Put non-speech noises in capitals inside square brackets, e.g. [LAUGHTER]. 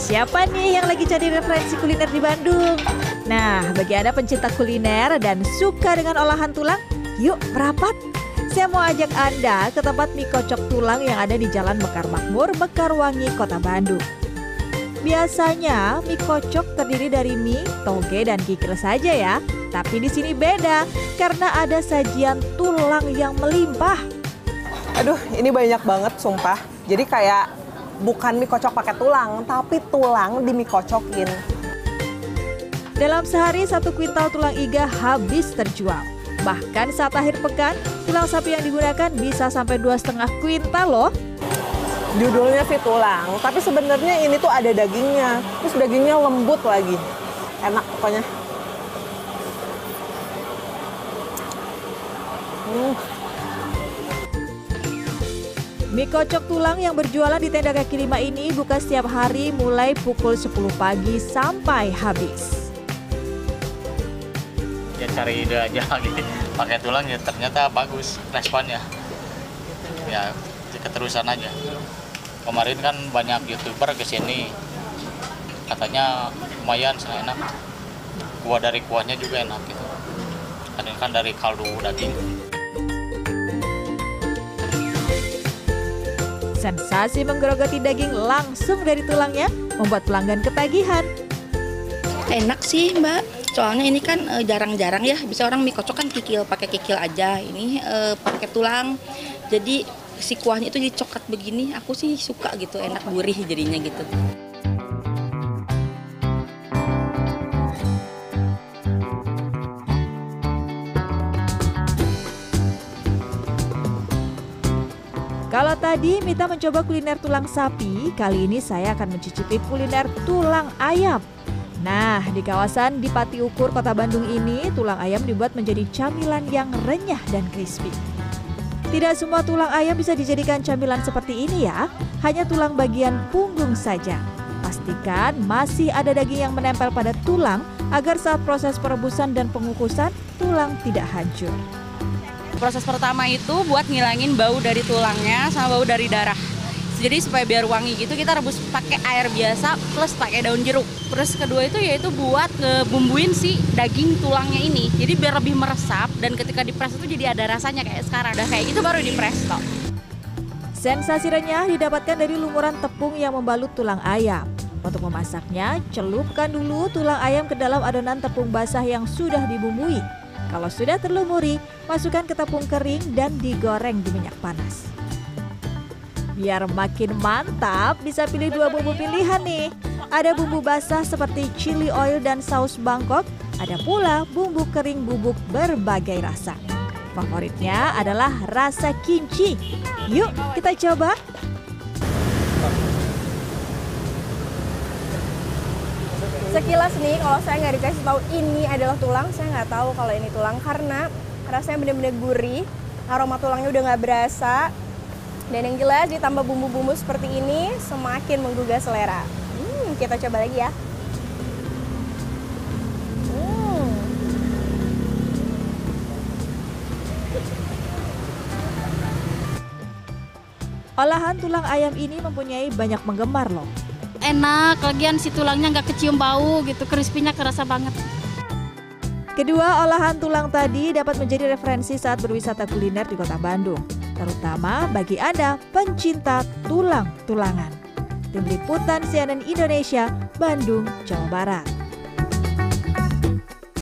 Siapa nih yang lagi cari referensi kuliner di Bandung? Nah, bagi Anda pencinta kuliner dan suka dengan olahan tulang, yuk merapat. Saya mau ajak Anda ke tempat mie kocok tulang yang ada di Jalan Mekar Makmur, Mekarwangi, Kota Bandung. Biasanya mie kocok terdiri dari mie, toge, dan kikil saja ya. Tapi di sini beda karena ada sajian tulang yang melimpah. Aduh, ini banyak banget sumpah. Jadi kayak bukan mie kocok pakai tulang, tapi tulang di mie kocokin. Dalam sehari satu kuintal tulang iga habis terjual. Bahkan saat akhir pekan, tulang sapi yang digunakan bisa sampai dua setengah kuintal loh. Judulnya sih tulang, tapi sebenarnya ini tuh ada dagingnya. Terus dagingnya lembut lagi. Enak pokoknya. Hmm. Mie kocok tulang yang berjualan di tenda kaki lima ini buka setiap hari mulai pukul 10 pagi sampai habis. ya cari ide aja [LAUGHS] gitu pakai tulang ya ternyata bagus responnya. Ya keterusan aja. Kemarin kan banyak youtuber ke sini katanya lumayan enak. Kuah dari kuahnya juga enak gitu. Kan kan dari kaldu daging Sensasi menggerogoti daging langsung dari tulangnya membuat pelanggan ketagihan. Enak sih mbak, soalnya ini kan eh, jarang-jarang ya, bisa orang mie kocok kan kikil, pakai kikil aja. Ini eh, pakai tulang, jadi si kuahnya itu jadi begini. Aku sih suka gitu, enak gurih jadinya gitu. Kalau tadi Mita mencoba kuliner tulang sapi, kali ini saya akan mencicipi kuliner tulang ayam. Nah, di kawasan di Pati Ukur, Kota Bandung ini, tulang ayam dibuat menjadi camilan yang renyah dan crispy. Tidak semua tulang ayam bisa dijadikan camilan seperti ini ya, hanya tulang bagian punggung saja. Pastikan masih ada daging yang menempel pada tulang agar saat proses perebusan dan pengukusan, tulang tidak hancur. Proses pertama itu buat ngilangin bau dari tulangnya sama bau dari darah. Jadi supaya biar wangi gitu kita rebus pakai air biasa plus pakai daun jeruk. Terus kedua itu yaitu buat ngebumbuin si daging tulangnya ini. Jadi biar lebih meresap dan ketika dipres itu jadi ada rasanya kayak sekarang. Udah kayak gitu baru dipres toh. Sensasi renyah didapatkan dari lumuran tepung yang membalut tulang ayam. Untuk memasaknya, celupkan dulu tulang ayam ke dalam adonan tepung basah yang sudah dibumbui. Kalau sudah terlumuri, masukkan ke tepung kering dan digoreng di minyak panas. Biar makin mantap, bisa pilih dua bumbu pilihan nih. Ada bumbu basah seperti chili oil dan saus Bangkok, ada pula bumbu kering bubuk berbagai rasa. Favoritnya adalah rasa kimchi. Yuk, kita coba. Sekilas nih, kalau saya nggak dikasih tahu ini adalah tulang, saya nggak tahu kalau ini tulang karena rasanya benar-benar gurih, aroma tulangnya udah nggak berasa, dan yang jelas ditambah bumbu-bumbu seperti ini semakin menggugah selera. Hmm, kita coba lagi ya. Hmm. Olahan tulang ayam ini mempunyai banyak penggemar loh. Enak, lagian si tulangnya nggak kecium bau gitu, crispy-nya kerasa banget. Kedua olahan tulang tadi dapat menjadi referensi saat berwisata kuliner di kota Bandung, terutama bagi Anda pencinta tulang-tulangan. Tim Liputan CNN Indonesia, Bandung, Jawa Barat.